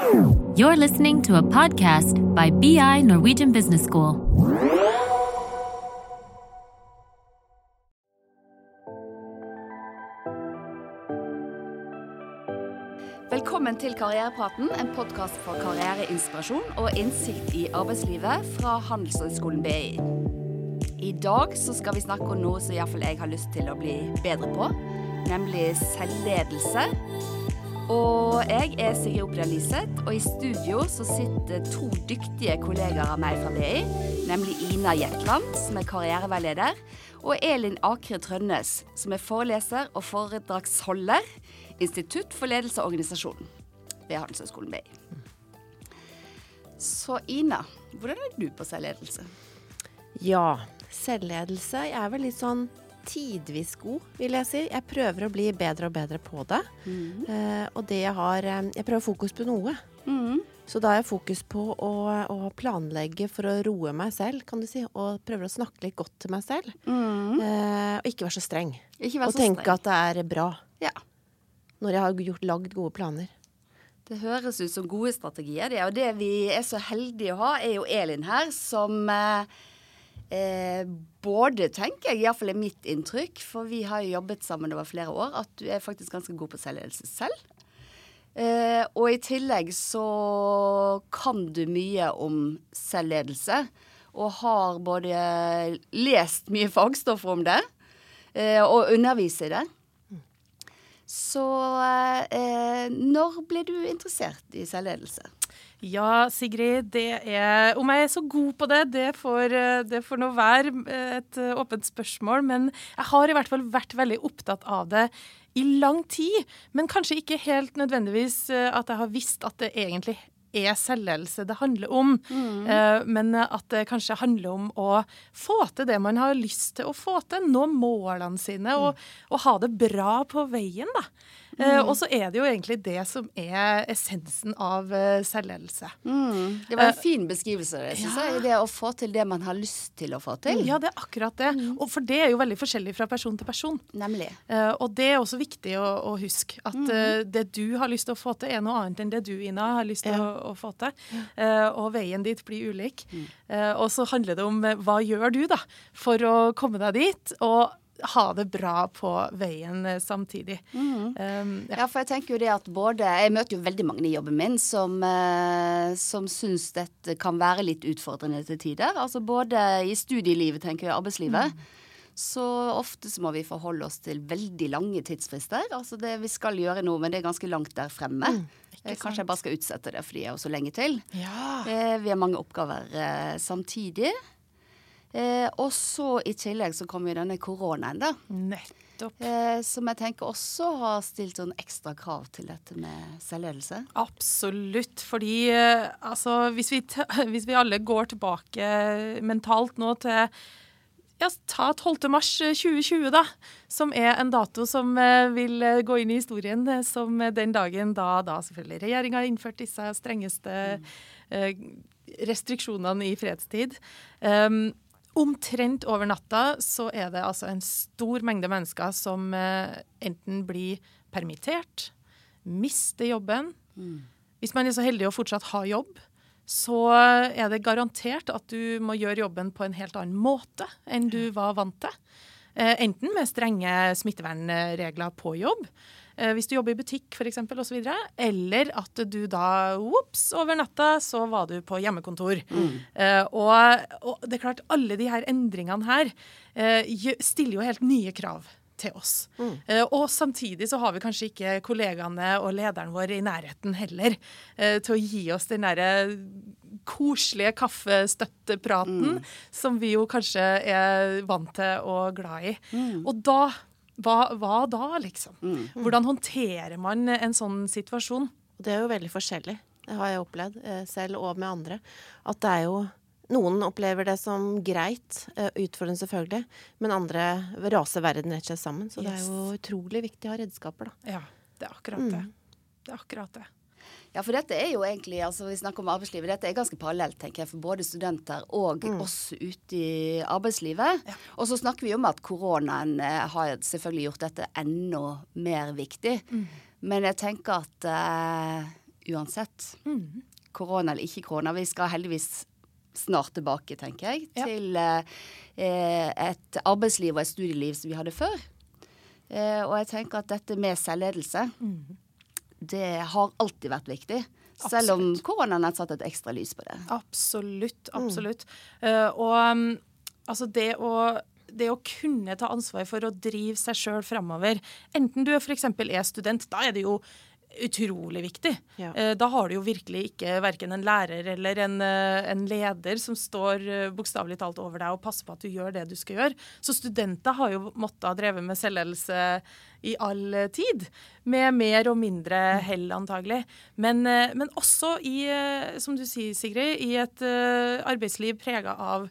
You're listening to a podcast by BI Norwegian Business School. Velkommen til Karrierepraten, en podkast for karriereinspirasjon og innsikt i arbeidslivet fra Handelshøyskolen BI. I dag skal vi snakke om noe som iallfall jeg har lyst til å bli bedre på, nemlig selvledelse. Og jeg er Sigrid Opera Liseth, og i studio så sitter to dyktige kollegaer av meg fra BI, nemlig Ina Jetland, som er karriereveileder, og Elin Akre Trønnes, som er foreleser og foredragsholder, Institutt for ledelse og organisasjon ved Handelshøyskolen BI. Så Ina, hvordan er du på selvledelse? Ja, selvledelse. Jeg er vel litt sånn tidvis god, vil jeg si. Jeg prøver å bli bedre og bedre på det. Mm. Eh, og det jeg har eh, Jeg prøver fokus på noe. Mm. Så da har jeg fokus på å, å, planlegge for å roe meg selv, kan du si. Og prøver å snakke litt godt til meg selv. Mm. Eh, og ikke være så streng. Ikke vær og så tenke streng. at det er bra. Ja. Når jeg har gjort, lagd gode planer. Det høres ut som gode strategier, det. Og det vi er så heldige å ha, er jo Elin her, som eh, eh, både, tenker jeg, iallfall er mitt inntrykk, for vi har jo jobbet sammen over flere år, at du er faktisk ganske god på selvledelse selv. Eh, og i tillegg så kan du mye om selvledelse, og har både lest mye fagstoffer om det, eh, og underviser i det. Så eh, når ble du interessert i selvledelse? Ja, Sigrid, det er Om jeg er så god på det, det får, eh, det får nå være eh, et eh, åpent spørsmål. Men jeg har i hvert fall vært veldig opptatt av det i lang tid. Men kanskje ikke helt nødvendigvis at jeg har visst at det egentlig er selvledelse det handler om. Mm. men at det kanskje handler om å få til det man har lyst til å få til. Nå målene sine og, og ha det bra på veien, da. Eh, og så er det jo egentlig det som er essensen av selvledelse. Mm. Det var en fin beskrivelse det, syns jeg. Det å få til det man har lyst til å få til. Ja, det er akkurat det. Og for det er jo veldig forskjellig fra person til person. Nemlig. Eh, og det er også viktig å, å huske at mm. det du har lyst til å få til, er noe annet enn det du, Ina, har lyst til å, å få til. Eh, og veien dit blir ulik. Eh, og så handler det om eh, hva gjør du da for å komme deg dit, og ha det bra på veien samtidig. samtidig. Um, ja. Ja, for jeg tenker jo det at både Jeg møter jo veldig mange i jobben min som, uh, som syns dette kan være litt utfordrende til tider. Altså både i studielivet, tenker jeg, arbeidslivet. Så ofte så må vi forholde oss til veldig lange tidsfrister. Altså det, vi skal gjøre noe, men det er ganske langt der fremme. Mm, Kanskje jeg bare skal utsette det fordi jeg har så lenge til. ja. Eh, vi har mange oppgaver eh, samtidig. Eh, og så i tillegg så kommer jo denne koronaen, da. Nettopp. Eh, som jeg tenker også har stilt sånn ekstra krav til dette med selvledelse. Absolutt. Fordi eh, altså, hvis vi, hvis vi alle går tilbake mentalt nå til ja, ta 12. mars eh, 2020, da. Som er en dato som eh, vil eh, gå inn i historien eh, som eh, den dagen da, da selvfølgelig regjeringa innførte disse strengeste eh, restriksjonene i fredstid. Um, omtrent over natta så er det altså en stor mengde mennesker som eh, enten blir permittert, mister jobben. Hvis man er så heldig å fortsatt ha jobb, så er det garantert at du må gjøre jobben på en helt annen måte enn du var vant til. Eh, enten med strenge smittevernregler på jobb, hvis du jobber i butikk f.eks., osv., eller at du da ops, over natta så var du på hjemmekontor. Eh, og, og det er klart, alle de her endringene her uh, stiller jo helt nye krav til oss. Eh, og samtidig så har vi kanskje ikke kollegaene og lederen vår i nærheten heller eh, til å gi oss den derre koselige kaffestøttepraten som vi jo kanskje er vant til og glad i. Og da hva, hva da, liksom? Hvordan håndterer man en sånn situasjon? Det er jo veldig forskjellig. Det har jeg opplevd eh, selv og med andre. At det er jo Noen opplever det som greit, eh, utfordrende selvfølgelig, men andre raser verden rett og slett sammen. Så det er jo utrolig viktig å ha redskaper, da. Ja, det er akkurat det. Det er akkurat det. Ja, for dette er jo egentlig, altså vi snakker om arbeidslivet, dette er ganske parallelt, tenker jeg, for både studenter og oss ute i arbeidslivet. Og så snakker vi om at koronaen eh, har selvfølgelig gjort dette enda mer viktig. Men jeg tenker at eh, uansett. Korona eller ikke korona. Vi skal heldigvis snart tilbake, tenker jeg, Ja. til eh, et arbeidsliv og et studieliv som vi hadde før. Eh, og jeg tenker at dette med selvledelse, det har alltid vært viktig. Selv om koronaen har satt et ekstra lys på det. Absolutt. Absolutt. Eh, og um, altså det å det å kunne ta ansvar for å drive seg sjøl framover, enten du f.eks. er student, da er det jo utrolig viktig. Ja. Eh, Da har du jo virkelig ikke verken en lærer eller en, eh, en leder som står eh, bokstavelig talt over deg og passer på at du gjør det du skal gjøre. Så studenter har jo måttet ha drevet med selvledelse i all tid. Med mer og mindre hell, antagelig. Men, men også i, som du sier, Sigrid, i et arbeidsliv prega av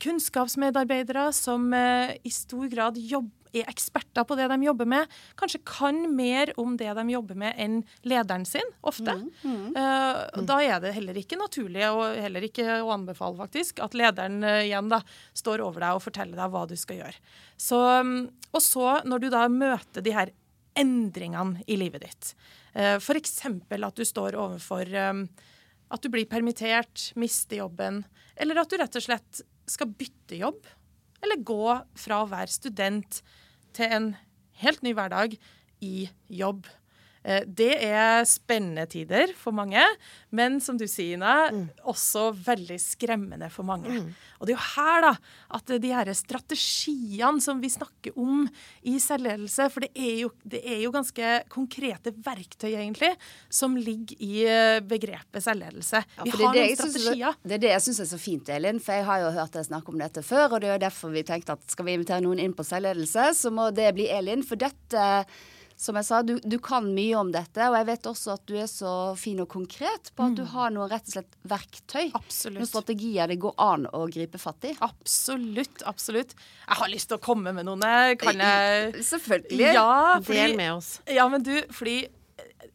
kunnskapsmedarbeidere som i stor grad jobb, er eksperter på det de jobber med. Kanskje kan mer om det de jobber med enn lederen sin, ofte. Eh, og da er det heller ikke naturlig, og heller ikke å anbefale faktisk, at lederen uh, igjen da står over deg og forteller deg hva du skal gjøre. Så, um, og så, når du da møter de her endringene i livet ditt, uh, f.eks. at du står overfor um, at du blir permittert, mister jobben, eller at du rett og slett skal bytte jobb. Eller gå fra å være student til en helt ny hverdag i jobb. Eh, Det er spennende tider for mange, men som du sier, Ina, også veldig skremmende for mange. Og det er jo her da, at de her strategiene som vi snakker om i selvledelse, for det er, jo, det er jo ganske konkrete verktøy egentlig, som ligger i eh, begrepet selvledelse. Ja, vi er har det, noen strategier. det er det jeg syns er så fint, Elin. For jeg har jo hørt deg snakke om dette før, og det er jo derfor vi tenkte at skal vi invitere noen inn på selvledelse, så må det bli Elin. For dette, som jeg sa, du, du kan mye om dette, og jeg vet også at du er så fin og konkret på at du har noe rett og slett verktøy. Absolutt. Noen strategier det går an å gripe fatt i. Absolutt, absolutt. Jeg har lyst til å komme med noen. Kan jeg Selvfølgelig. Ja, Del med oss. ja, men du, fordi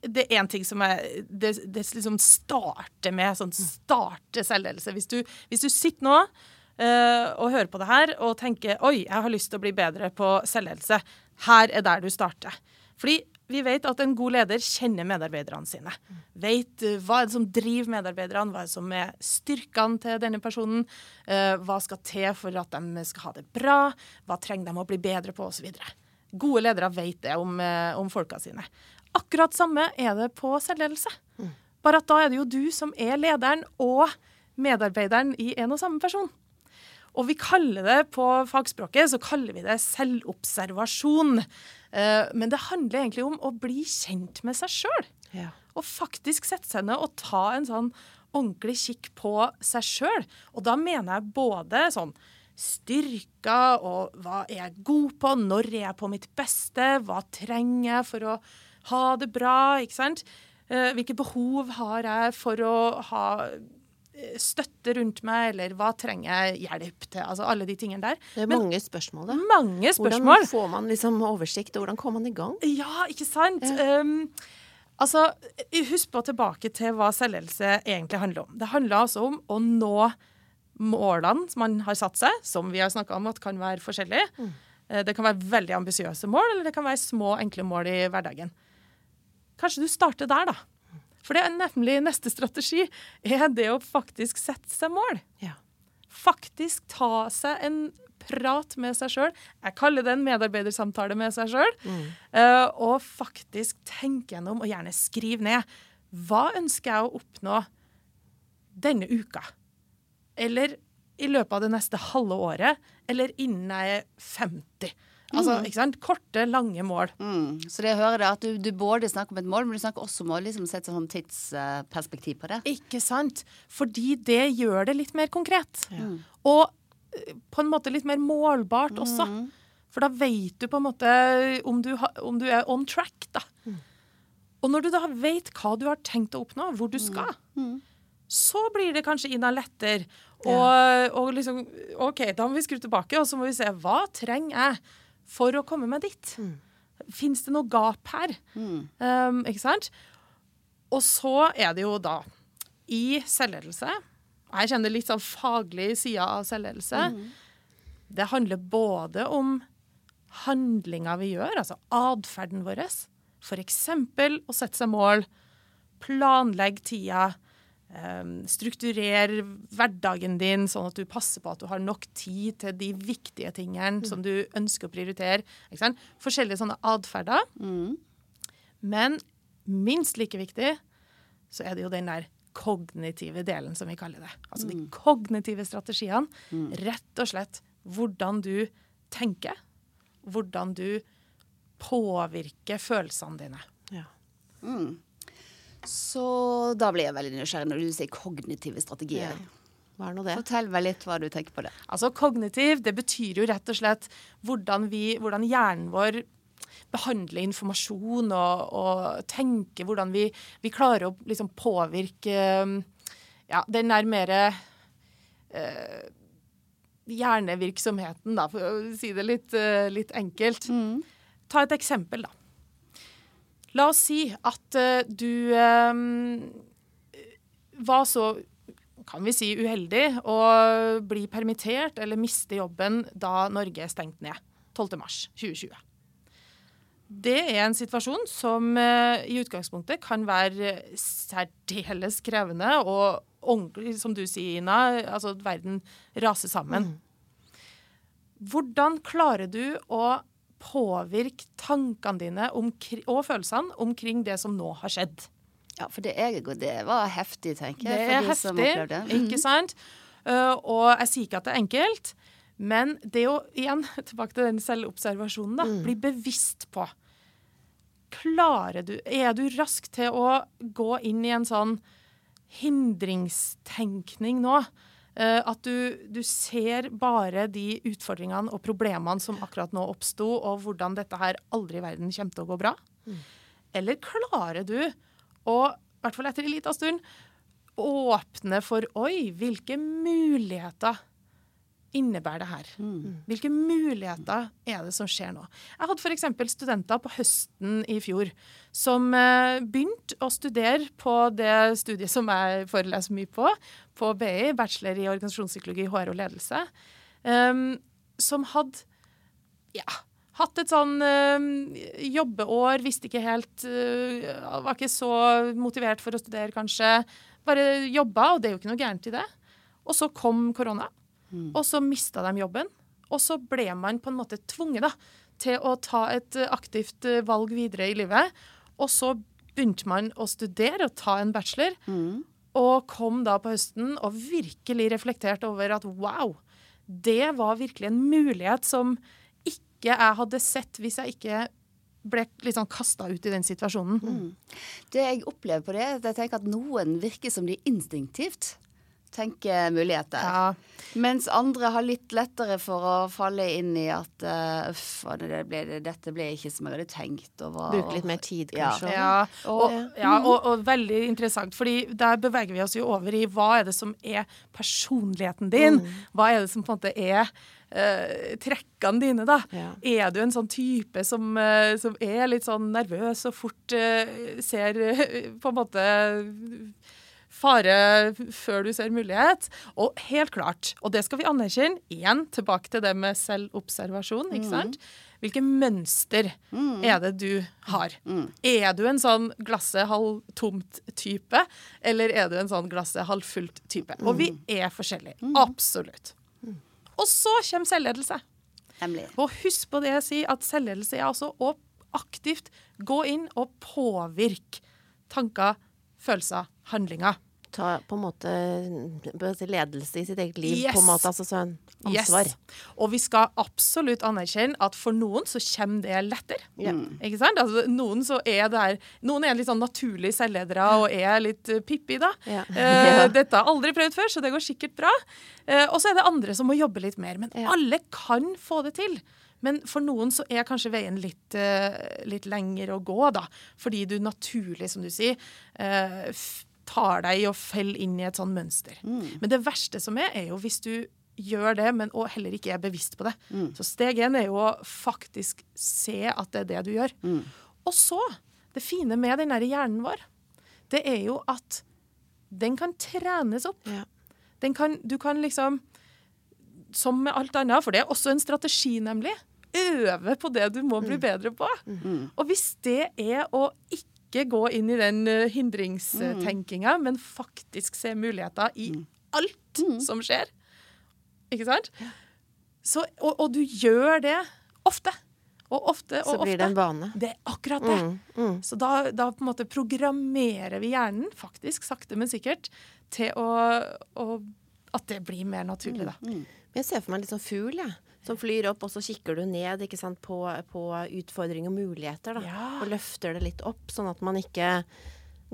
det er én ting som jeg, Det, det liksom starter med sånn starte selvledelse. Hvis du, hvis du sitter nå uh, og hører på det her og tenker oi, jeg har lyst til å bli bedre på selvledelse, her er der du starter. Fordi vi vet at en god leder kjenner medarbeiderne sine. Vet eh, hva er det som driver medarbeiderne, hva er det som er styrkene til denne personen, eh, hva skal til for at de skal ha det bra, hva trenger de å bli bedre på, osv. Gode ledere vet det om, eh, om folka sine. Akkurat samme er det på selvledelse. Bare at da er det jo du som er lederen og medarbeideren i en og samme person. Og vi kaller det på fagspråket så kaller vi det selvobservasjon. Eh, men det handler egentlig om å bli kjent med seg sjøl. Ja. Og faktisk sette seg ned og ta en sånn ordentlig kikk på seg sjøl. Og da mener jeg både sånn styrker og hva er jeg god på, når er jeg på mitt beste, hva trenger jeg for å ha det bra, ikke sant? Eh, hvilke behov har jeg for å ha støtte rundt meg, eller hva trenger jeg hjelp til? Altså alle de tingene der. Det er Men- mange spørsmål, da. Mange spørsmål. Hvordan får man liksom oversikt, og hvordan kommer man i gang? Ja, ikke sant? Um, altså, husk på tilbake til hva selvledelse egentlig handler om. Det handler altså om å nå målene som man har satt seg, som vi har snakka om at kan være forskjellige. Mm. Det kan være veldig ambisiøse mål, eller det kan være små, enkle mål i hverdagen. Kanskje du starter der, da. For det er nemlig neste strategi er det å faktisk sette seg mål. Ja. Faktisk ta seg en prat med seg sjøl. Jeg kaller det en medarbeidersamtale med seg sjøl. Eh, og faktisk tenke gjennom, og gjerne skrive ned, hva ønsker jeg å oppnå denne uka? Eller i løpet av det neste halve året? Eller innen jeg er 50? Altså, ikke sant? Korte, lange mål. Mm. Så det jeg hører det at du, du både snakker om et mål, men du snakker også om å liksom sette sånn tidsperspektiv på det. Ikke sant? Fordi det gjør det litt mer konkret. Og eh, på en måte litt mer målbart også. For da vet du på en måte om du, ha, om du er on track, da. Og når du da vet hva du har tenkt å oppnå, hvor du skal, så blir det kanskje Ina lettere. Og, og liksom OK, da må vi skru tilbake, og så må vi se hva trenger jeg for å komme meg dit. Fins det noe gap her? Um, ikke sant? Og så er det jo da i selvledelse Jeg kjenner litt sånn faglig side av selvledelse. Det handler både om handlinga vi gjør, altså atferden vår. F.eks. å sette seg mål planlegg tida. Um, strukturer hverdagen din sånn at du passer på at du har nok tid til de viktige tingene som du ønsker å prioritere. Ikke sant? Forskjellige sånne atferder. Men minst like viktig så er det jo den der kognitive delen, som vi kaller det. Altså de kognitive strategiene. Rett og slett hvordan du tenker. Hvordan du påvirker følelsene dine. Ja. Så da blir jeg veldig nysgjerrig når du sier kognitive strategier. Ja. Hva er nå det? Fortell meg litt hva du tenker på det. Altså Kognitiv det betyr jo rett og slett hvordan, vi, hvordan hjernen vår behandler informasjon og, og tenker. Hvordan vi, vi klarer å liksom påvirke ja, den der mer eh, hjernevirksomheten, da, for å si det litt, eh, litt enkelt. Ta et eksempel, da. La oss si at eh, du eh, var så kan vi si uheldig å bli permittert eller miste jobben da Norge er stengt ned 12.3.2020. Det er en situasjon som eh, i utgangspunktet kan være særdeles krevende og ordentlig, som du sier, Ina, altså verden raser sammen. Hvordan klarer du å påvirke tankene dine og følelsene omkring det som nå har skjedd? Ja, for det, er, det var heftig, tenker jeg. Det er heftig, ikke sant? Uh, og jeg sier ikke at det er enkelt, men det å igjen, tilbake til den selvobservasjonen, da, bli bevisst på Klarer du Er du rask til å gå inn i en sånn hindringstenkning nå? Uh, at du, du ser bare de utfordringene og problemene som akkurat nå oppsto, og hvordan dette her aldri i verden kommer til å gå bra? Eller klarer du å, i hvert fall etter en liten stund, åpne for Oi, hvilke muligheter innebærer det her? Hvilke muligheter er det som skjer nå? Jeg hadde f.eks. studenter på høsten i fjor som eh, begynte å studere på det studiet som jeg foreleser mye på, på BI, bachelor i organisasjonspsykologi, HR og ledelse, um, som hadde ja, hatt et sånn eh, jobbeår, visste ikke helt eh, Var ikke så motivert for å studere, kanskje. Bare jobba, og det er jo ikke noe gærent i det. Og så kom korona, og så mista de jobben. Og så ble man på en måte tvunget da, til å ta et eh, aktivt eh, valg videre i livet. Og så begynte man å studere og ta en bachelor, og kom da på høsten og virkelig reflekterte over at wow, det var virkelig en mulighet som ikke jeg hadde sett hvis jeg ikke ble liksom kasta ut i den situasjonen. Det jeg opplever på det, er at jeg tenker at noen virker som de instinktivt tenker muligheter. Ja. Mens andre har litt lettere for å falle inn i at uh, uff, det ble, dette ble ikke som jeg hadde tenkt. Og var, Bruke litt mer tid, kanskje. Ja, og, Og- ja og, og veldig interessant, fordi der beveger vi oss jo over i hva er det som er personligheten din? Hva er det som på en måte er uh, trekkene dine, da? Ja. Er du en sånn type som, uh, som er litt sånn nervøs og fort uh, ser uh, på en måte fare før du ser mulighet. Og helt klart, og det skal vi anerkjenne, igjen tilbake til det med selvobservasjon, ikke sant? Hvilke mønster er det du har? Er du en sånn glasset halvtomt-type, eller er du en sånn glasset halvfullt-type? Og vi er forskjellige. Absolutt. Og så kommer selvledelse. Nemlig. Og husk på det jeg sier, at selvledelse er altså å aktivt gå inn og påvirke tanker, følelser, handlinger. Ta på en måte ledelse i sitt eget liv, Yes. på en måte. Altså sånn ansvar. Yes. Og vi skal absolutt anerkjenne at for noen så kommer det lettere. Ja. Ikke sant? Altså, noen, så er det her, noen er litt sånn naturlig selvledere og er litt uh, pippi, da. Ja. Eh, Dette har jeg aldri prøvd før, så det går sikkert bra. Eh, og så er det andre som må jobbe litt mer. Men Ja. alle kan få det til. Men for noen så er kanskje veien litt, eh, litt lengre å gå, da. Fordi du naturlig, som du sier, eh, tar deg i å felle inn i et sånn mønster. Men det verste som er, er jo hvis du gjør det, men og heller ikke er bevisst på det. Så steg én er jo å faktisk se at det er det du gjør. Og så, det fine med den der hjernen vår, det er jo at den kan trenes opp. Ja. Den kan, du kan liksom, som med alt annet, for det er også en strategi, nemlig, øve på det du må bli bedre på. Og hvis det er å ikke ikke gå inn i den uh, hindringstenkinga, men faktisk se muligheter i alt som skjer. Ikke sant? Så, og, og du gjør det ofte. Og ofte og ofte. Så blir det en vane. Det er akkurat det. Mm, mm. Så da, da på en måte programmerer vi hjernen, faktisk sakte, men sikkert, til å, å At det blir mer naturlig, da. Jeg ser for meg litt sånn fugl, jeg. Som flyr opp, og så kikker du ned ikke sant, på, på utfordringer og muligheter. Da. Ja. Og løfter det litt opp, sånn at man ikke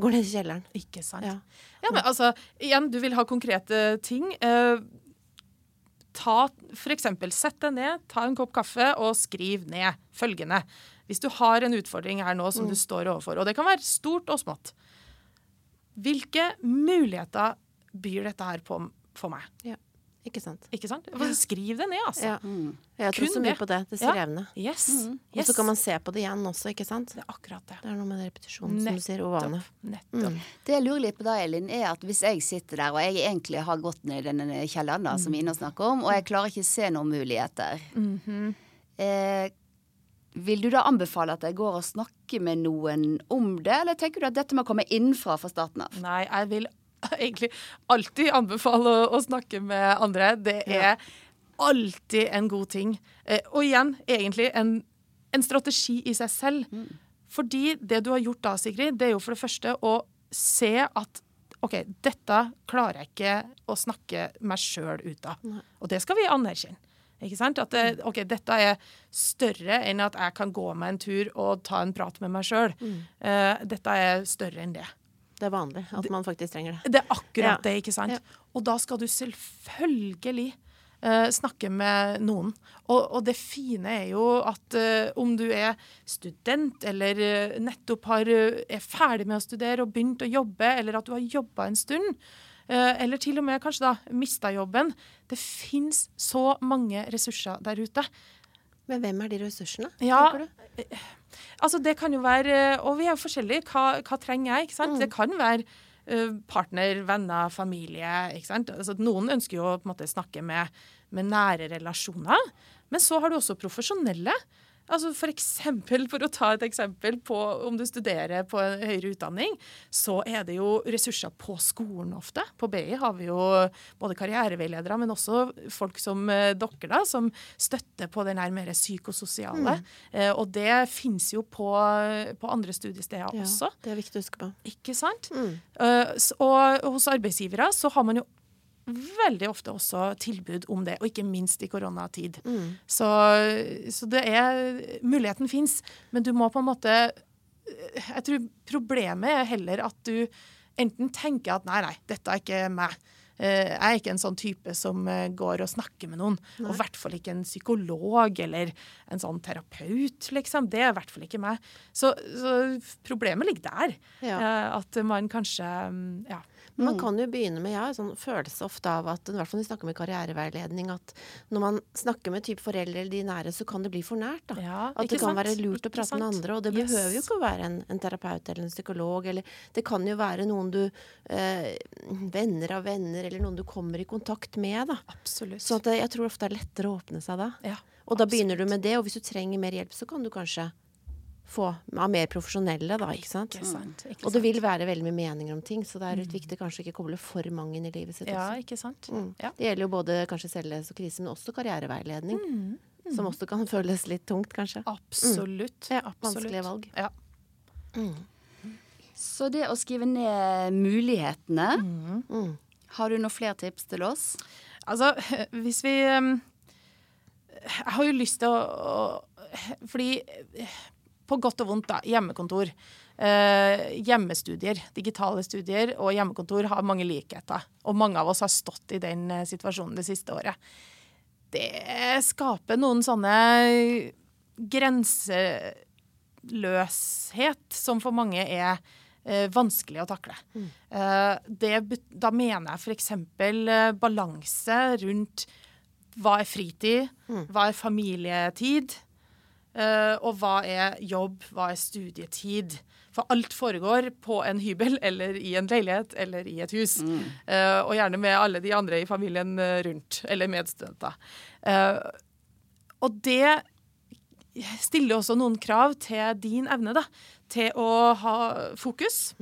går ned i kjelleren. Ikke sant? Ja. Ja, men altså, igjen, du vil ha konkrete ting. Eh, ta eksempel, sett deg ned, ta en kopp kaffe og skriv ned følgende. Hvis du har en utfordring her nå som du står overfor, og det kan være stort og smått. Hvilke muligheter byr dette her på for meg? Ja. Ikke sant. Ikke sant? Skriv det ned, altså. Ja. Jeg tror Kun så mye det. på det. Det Ja. skrevne. Yes. Og så kan man se på det igjen også, ikke sant. Det er akkurat det. Det er noe med repetisjonen, som du sier, og vane. Nettopp. Nettopp. Det jeg lurer litt på da, Elin, er at hvis jeg sitter der, og jeg egentlig har gått ned i denne kjelleren da, som Ina snakker om, og jeg klarer ikke se noen muligheter, eh, vil du da anbefale at jeg går og snakker med noen om det, eller tenker du at dette må komme innenfra fra starten av? Nei, jeg vil egentlig alltid anbefale å, å snakke med andre. Det er alltid en god ting. Eh, og igjen, egentlig en, en strategi i seg selv. Fordi det du har gjort da, Sigrid, det er jo for det første å se at OK, dette klarer jeg ikke å snakke meg sjøl ut av. Og det skal vi anerkjenne. Ikke sant? At det, OK, dette er større enn at jeg kan gå meg en tur og ta en prat med meg sjøl. dette er større enn det. Det er vanlig at man faktisk trenger det. Det er akkurat Ja. det, ikke sant? Ja. Og da skal du selvfølgelig uh, snakke med noen. Og, og det fine er jo at uh, om du er student, eller uh, nettopp har, er ferdig med å studere og begynt å jobbe, eller at du har jobba en stund, eller til og med kanskje da mista jobben Det fins så mange ressurser der ute. Men hvem er de ressursene, Ja. Altså, det kan jo være Og vi er jo forskjellige. Hva, hva trenger jeg? ikke sant? Det kan være eh, partner, venner, familie. ikke sant? Altså, noen ønsker jo å på en måte snakke med, med nære relasjoner. Men så har du også profesjonelle. Altså for, eksempel, for å ta et eksempel på om du studerer på en høyere utdanning, så er det jo ressurser på skolen ofte. På BI har vi jo både karriereveiledere, men også folk som eh, dere, da, som støtter på den her mer psykososiale. Eh, og det fins jo på, på andre studiesteder Ja, også. det er viktig å huske på. Ikke sant? Mm. Eh, og hos arbeidsgivere så har man jo veldig ofte også tilbud om det, og ikke minst i koronatid. Mm. Så, så det er Muligheten fins, men du må på en måte Jeg tror problemet er heller at du enten tenker at nei, nei, dette er ikke meg. Eh, Jeg er ikke en sånn type som eh, går og snakker med noen. Og i hvert fall ikke en psykolog eller en sånn terapeut, liksom. Det er i hvert fall ikke meg. Så, så problemet ligger der. Ja. Eh, At man kanskje mm, Ja. Men man kan jo begynne med, jeg har en sånn følelse ofte av at, i hvert fall når vi snakker med karriereveiledning, at når man snakker med type foreldre eller de nære, så kan det bli for nært. da. Ja, at det kan sant? være lurt å prate med andre, og det Yes. behøver jo ikke å være en, en terapeut eller en psykolog, eller det kan jo være noen du eh, Venner av venner, eller noen du kommer i kontakt med, da. Absolutt. Så at jeg tror ofte det er lettere å åpne seg da. ja, Og da begynner du med det, og hvis du trenger mer hjelp, så kan du kanskje få av mer profesjonelle, da, ikke sant? Ikke sant. Ikke Og det vil være veldig mye meninger om ting, så det er litt viktig kanskje ikke koble for mange inn i livet sitt Ja, også. ikke sant. Mm. Ja. Det gjelder jo både kanskje selvledelse og krise, men også karriereveiledning. Som også kan føles litt tungt, kanskje. Absolutt. Ja, absolutt. vanskelige valg. Ja. Så det å skrive ned mulighetene Mm. Har du noen flere tips til oss? Altså, hvis vi um, Jeg har jo lyst til å, å Fordi på godt og vondt, da. Hjemmekontor. Eh, hjemmestudier, digitale studier og hjemmekontor har mange likheter. Og mange av oss har stått i den eh, situasjonen det siste året. Det skaper noen sånne grenseløshet som for mange er eh, vanskelig å takle. Eh, det, da mener jeg f.eks. Eh, balanse rundt hva er fritid, hva er familietid, og hva er jobb, hva er studietid. For alt foregår på en hybel eller i en leilighet eller i et hus. Eh, og gjerne med alle de andre i familien eh, rundt, eller medstudenter. Eh, og det stiller også noen krav til din evne da, til å ha fokus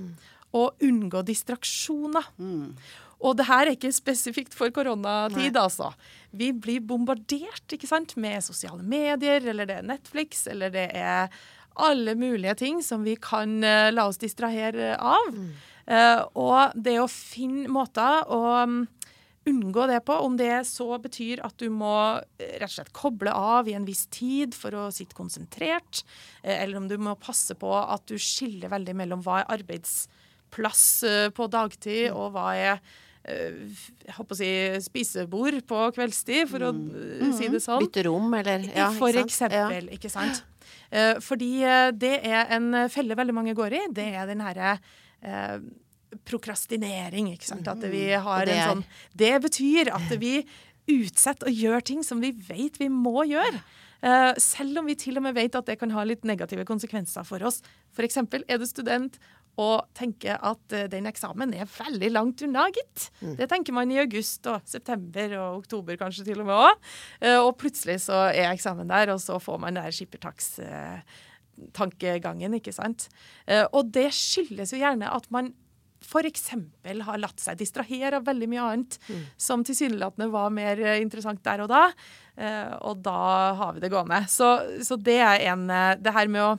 og unngå distraksjoner. Og det her er ikke spesifikt for koronatid, altså. Vi blir bombardert ikke sant, med sosiale medier, eller det er Netflix, eller det er alle mulige ting som vi kan uh, la oss distrahere av. Eh, og det å finne måter å um, unngå det på, om det så betyr at du må eh, rett og slett koble av i en viss tid for å sitte konsentrert, eller om du må passe på at du skiller veldig mellom hva er arbeidsplass på dagtid, og hva er jeg håper å si spisebord på kveldstid, for å mm. si det sånn. Bytte rom, eller ja, For ikke sant? Ja. eksempel, ikke sant? Eh, fordi eh, det er en felle veldig mange går i. Det er den herre eh, prokrastinering, ikke sant. At vi har Mm. Det en sånn Det betyr at vi utsetter og gjør ting som vi vet vi må gjøre. Eh, selv om vi til og med vet at det kan ha litt negative konsekvenser for oss. Eksempel er du student og tenker at eh, den eksamen er veldig langt unna, gitt. Mm. Det tenker man i august og september og oktober kanskje til og med òg. og plutselig så er eksamen der, og så får man der skippertakstankegangen, ikke sant. Eh, og det skyldes jo gjerne at man f.eks. har latt seg distrahere av veldig mye annet som tilsynelatende var mer eh, interessant der og da. Eh, og da har vi det gående. Så, så det er en eh, Det her med å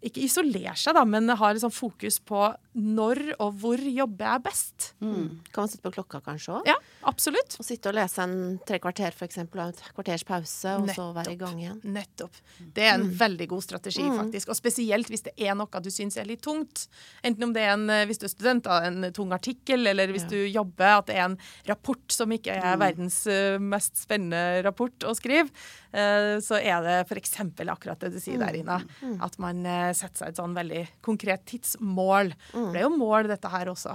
ikke isolerer seg, da, men har liksom fokus på når og hvor jobber jeg best. Kan man sitte på klokka kanskje òg? Ja, absolutt. Og sitte og lese en tre kvarter, for eksempel, og et kvarters pause, og så være i gang igjen. Nettopp. Det er en veldig god strategi, faktisk. Og spesielt hvis det er noe du syns er litt tungt. Enten om det er en, eh, hvis du er student, da, en tung artikkel, eller hvis du jobber, at det er en rapport som ikke er verdens eh, mest spennende rapport å skrive, eh, så er det f.eks. akkurat det du sier der, Ina. At man setter seg et sånn veldig konkret tidsmål. For det er jo mål, dette her også.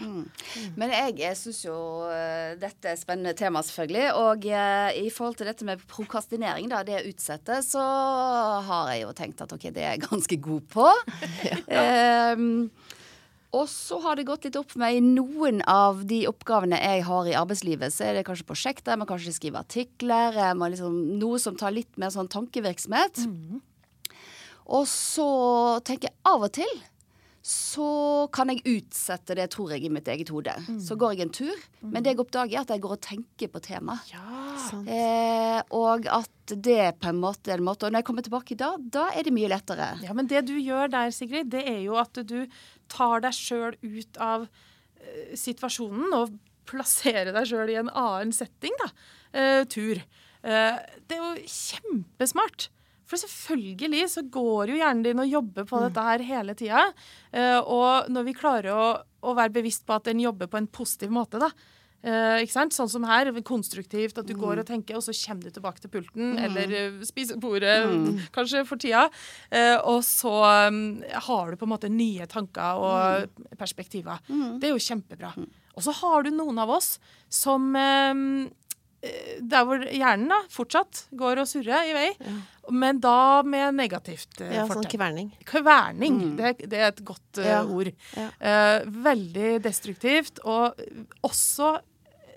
Men jeg syns jo eh, dette er spennende tema, selvfølgelig. Og eh, i forhold til dette med prokastinering, da, det å utsette, så har jeg jo tenkt at OK, det er jeg ganske god på. Ehm, og så har det gått litt opp for meg i noen av de oppgavene jeg har i arbeidslivet. Så er det kanskje prosjekter, jeg må kanskje skrive artikler, jeg må liksom, noe som tar litt mer sånn tankevirksomhet. Og så tenker jeg av og til så kan jeg utsette det, tror jeg, i mitt eget hode. Så går jeg en tur, men det jeg oppdager, er at jeg går og tenker på temaet. Sant. Eh, og at det på en måte er en måte Og når jeg kommer tilbake da, da er det mye lettere. Ja, men det du gjør der, Sigrid, det er jo at du tar deg sjøl ut av uh, situasjonen og plasserer deg sjøl i en annen setting, da. Uh, tur. Uh, det er jo kjempesmart. For selvfølgelig så går jo hjernen din og jobber på dette her hele tida. Eh, og når vi klarer å, å være bevisst på at den jobber på en positiv måte, da. Eh, ikke sant? Sånn som her, konstruktivt, at du går og tenker, og så kommer du tilbake til pulten eller spisebordet, mm. kanskje for tida. Eh, og så um, har du på en måte nye tanker og perspektiver. Det er jo kjempebra. Og så har du noen av oss som eh, der hvor hjernen da fortsatt går og surrer i vei, men da med negativt eh, Ja, sånn kverning. kverning. Kverning, det, det er et godt uh, Ja. ord. Ja. Eh, veldig destruktivt, og også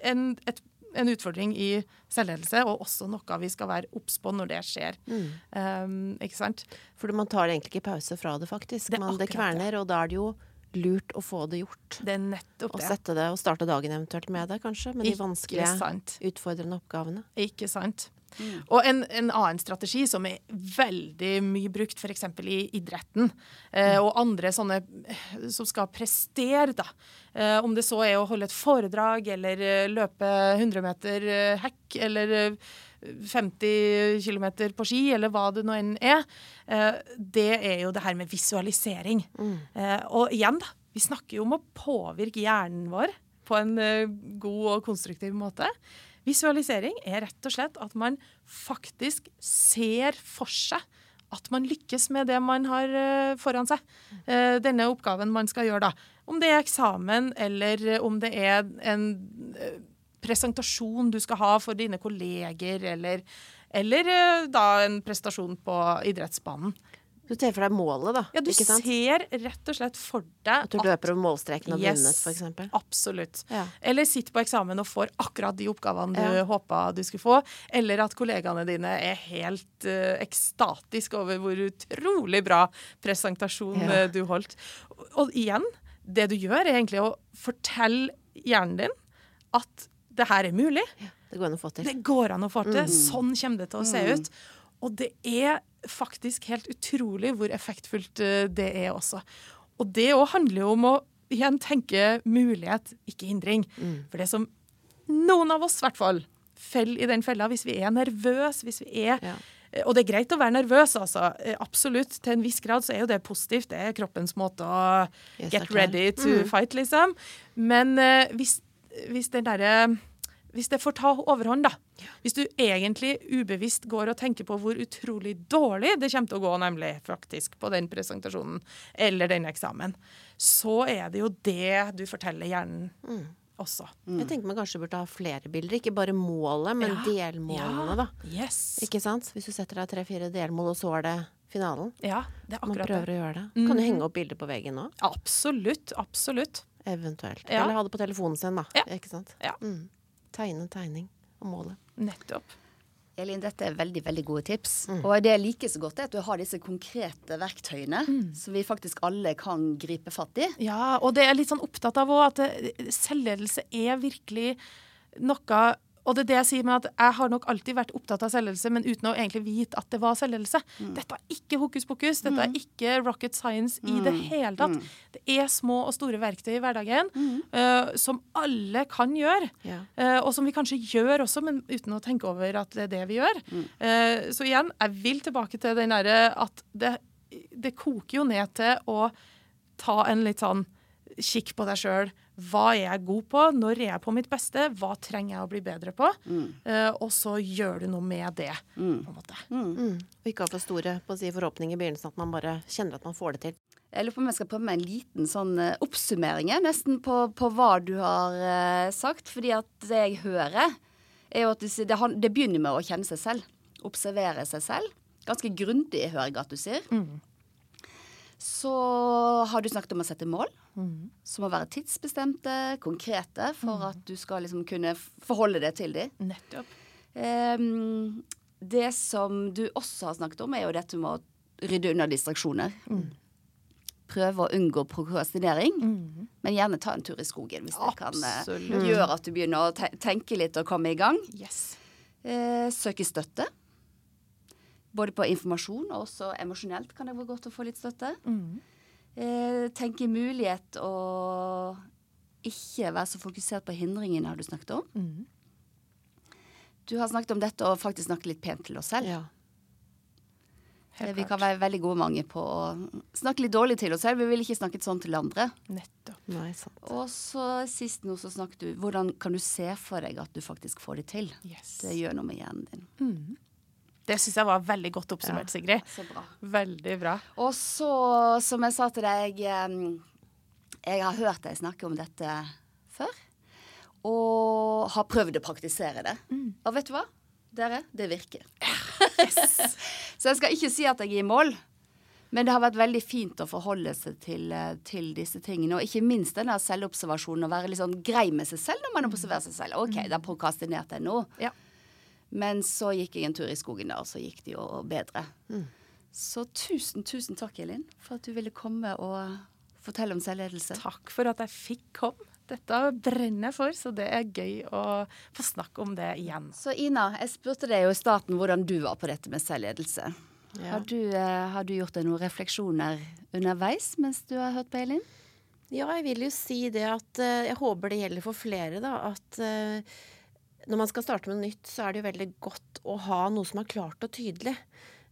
en, et, en utfordring i selvledelse, og også noe vi skal være obs på når det skjer. Mm. Um, ikke sant? For man tar egentlig ikke pause fra det, faktisk. Det er man, det. kverner, og da er det jo lurt å få det gjort. Det er nettopp Og det. sette det, og starte dagen eventuelt med det, kanskje. Med de Ikke vanskelige, sant. utfordrende oppgavene. Ikke sant. Og en, en annen strategi som er veldig mye brukt f.eks. i idretten, eh, og andre sånne eh, som skal prestere, da. Eh, om det så er å holde et foredrag eller eh, løpe 100 meter eh, hekk eller eh, 50 km på ski, eller hva det nå enn er. Eh, det er jo det her med visualisering. Mm. og igjen, da. Vi snakker jo om å påvirke hjernen vår på en eh, god og konstruktiv måte. Visualisering er rett og slett at man faktisk ser for seg at man lykkes med det man har eh, foran seg. Eh, denne oppgaven man skal gjøre, da. Om det er eksamen, eller eh, om det er en eh, presentasjon du skal ha for dine kolleger, eller, eller eh, da en prestasjon på idrettsbanen. Du ser for deg målet, da. Ja, du ser rett og slett for deg At du løper over målstreken og Yes. vunnet, eksempel. Absolutt. Ja. Eller sitter på eksamen og får akkurat de oppgavene du Ja. håpa du skulle få. Eller at kollegaene dine er helt uh, ekstatiske over hvor utrolig bra presentasjon Ja. eh, du holdt. Og, og igjen, det du gjør, er egentlig å fortelle hjernen din at det her er mulig. Det går an å få til. Det går an å få til. Mm. Sånn kommer det til å se ut. Og det er faktisk helt utrolig hvor effektfullt eh, det er også. Og det òg handler jo om å igjen tenke mulighet, ikke hindring. Mm. For det som noen av oss i hvert fall faller i den fella hvis vi er nervøse, hvis vi er Ja. Eh, Og det er greit å være nervøs, altså. Eh, Absolutt. Til en viss grad så er jo det positivt. Det er kroppens måte å yes, get ready to Mm. fight, liksom. Men eh, hvis, hvis den derre Hvis det får ta overhånd, da. Hvis du egentlig ubevisst går og tenker på hvor utrolig dårlig det kommer til å gå, nemlig faktisk, på den presentasjonen eller den eksamen, så er det jo det du forteller hjernen også. Jeg tenker man kanskje burde ha flere bilder. Ikke bare målet, men Ja. delmålene, Ja. da. Yes. Ikke sant? Hvis du setter deg tre-fire delmål, og så er det finalen. Ja, det er akkurat Man prøver det. å gjøre det. Kan du Mhm. henge opp bilder på veggen nå? Absolutt. Absolutt. Eventuelt. Ja. Eller ha det på telefonen sin, da. Ja. Ikke sant? Ja. Mm. Tegne tegning og måle. Nettopp. Elin, dette er veldig veldig gode tips. Og det jeg liker så godt, er at du har disse konkrete verktøyene som vi faktisk alle kan gripe fatt i. Ja, og det er jeg litt sånn opptatt av òg, at selvledelse er virkelig noe Og det er det jeg sier med at jeg har nok alltid vært opptatt av selvledelse, men uten å egentlig vite at det var selvledelse. Dette er ikke hokus pokus. Dette er ikke rocket science i det hele tatt. Det er små og store verktøy i hverdagen uh, som alle kan gjøre. yeah. uh, og som vi kanskje gjør også, men uten å tenke over at det er det vi gjør. Uh, så igjen, jeg vil tilbake til den derre at det, det koker jo ned til å ta en litt sånn kikk på deg sjøl. Hva er jeg god på? Når er jeg på mitt beste? Hva trenger jeg å bli bedre på? Eh, og så gjør du noe med det. på en måte. Mm. Og ikke ha for store på å si, forhåpninger i begynnelsen, at man bare kjenner at man får det til. Jeg lurer på om jeg skal prøve med en liten sånn eh, oppsummering nesten på, på hva du har uh, sagt. Fordi at det jeg hører, er jo at du sier det, det begynner med å kjenne seg selv. Observere seg selv. Ganske grundig, hører jeg at du sier. Så har du snakket om å sette mål, som må være tidsbestemte, konkrete, for at du skal liksom kunne forholde deg til dem. Nettopp. Um, det som du også har snakket om, er jo dette med å rydde unna distraksjoner. Prøve å unngå prokrastinering, men gjerne ta en tur i skogen hvis det kan uh, gjøre at du begynner å te tenke litt og komme i gang. Yes. Uh, søke støtte. Både på informasjon og også emosjonelt kan det være godt å få litt støtte. Eh, tenke mulighet å ikke være så fokusert på hindringene, har du snakket om. Du har snakket om dette og faktisk snakke litt pent til oss selv. Ja. Helt Vi kan være veldig gode mange på å snakke litt dårlig til oss selv. Vi vil ikke snakke sånn til andre. Nettopp. Nei, sant. Og så sist nå så snakket du Hvordan kan du se for deg at du faktisk får det til? Yes. Det gjør noe med hjernen din. Det syns jeg var veldig godt oppsummert, Sigrid. Ja, Så bra. Veldig bra. Og så, som jeg sa til deg Jeg har hørt deg snakke om dette før. Og har prøvd å praktisere det. Og vet du hva? Dere, det virker. Yes. så jeg skal ikke si at jeg er i mål. Men det har vært veldig fint å forholde seg til, eh, til disse tingene. Og ikke minst denne selvobservasjonen. Å være litt sånn grei med seg selv når man observerer seg selv. OK, da prokrastinerte jeg nå. Ja. Men så gikk jeg en tur i skogen der, og så gikk det jo bedre. Så tusen, tusen takk, Elin, for at du ville komme og fortelle om selvledelse. Takk for at jeg fikk komme. Dette brenner jeg for, så det er gøy å få snakke om det igjen. Så Ina, jeg spurte deg jo i starten hvordan du var på dette med selvledelse. Ja. Har, du, eh, har du gjort deg noen refleksjoner underveis mens du har hørt på Elin? Ja, jeg vil jo si det at eh, Jeg håper det gjelder for flere, da. At eh, når man skal starte med noe nytt, så er det jo veldig godt å ha noe som er klart og tydelig.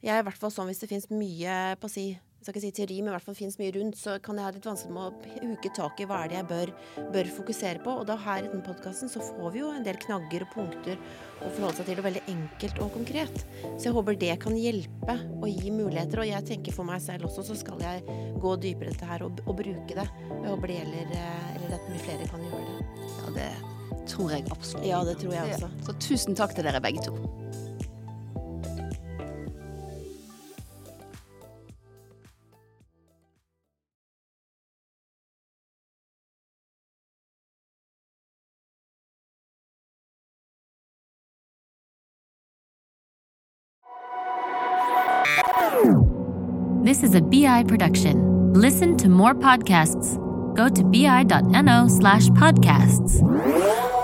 Jeg er i hvert fall sånn hvis det fins mye på å si jeg skal ikke si teori, men i hvert fall finnes mye rundt, så kan jeg ha litt vanskelig med å huke tak i hva er det jeg bør, bør fokusere på. Og da her i denne podkasten så får vi jo en del knagger og punkter å forholde seg til, og veldig enkelt og konkret. Så jeg håper det kan hjelpe og gi muligheter. Og jeg tenker for meg selv også, så skal jeg gå dypere i dette her og, og bruke det. Jeg håper det gjelder, eh, eller at mye flere kan gjøre det. Ja, det tror jeg absolutt. Ja, det tror jeg også. Så tusen takk til dere begge to. This is a BI production. Listen to more podcasts. Go to bi.no slash podcasts.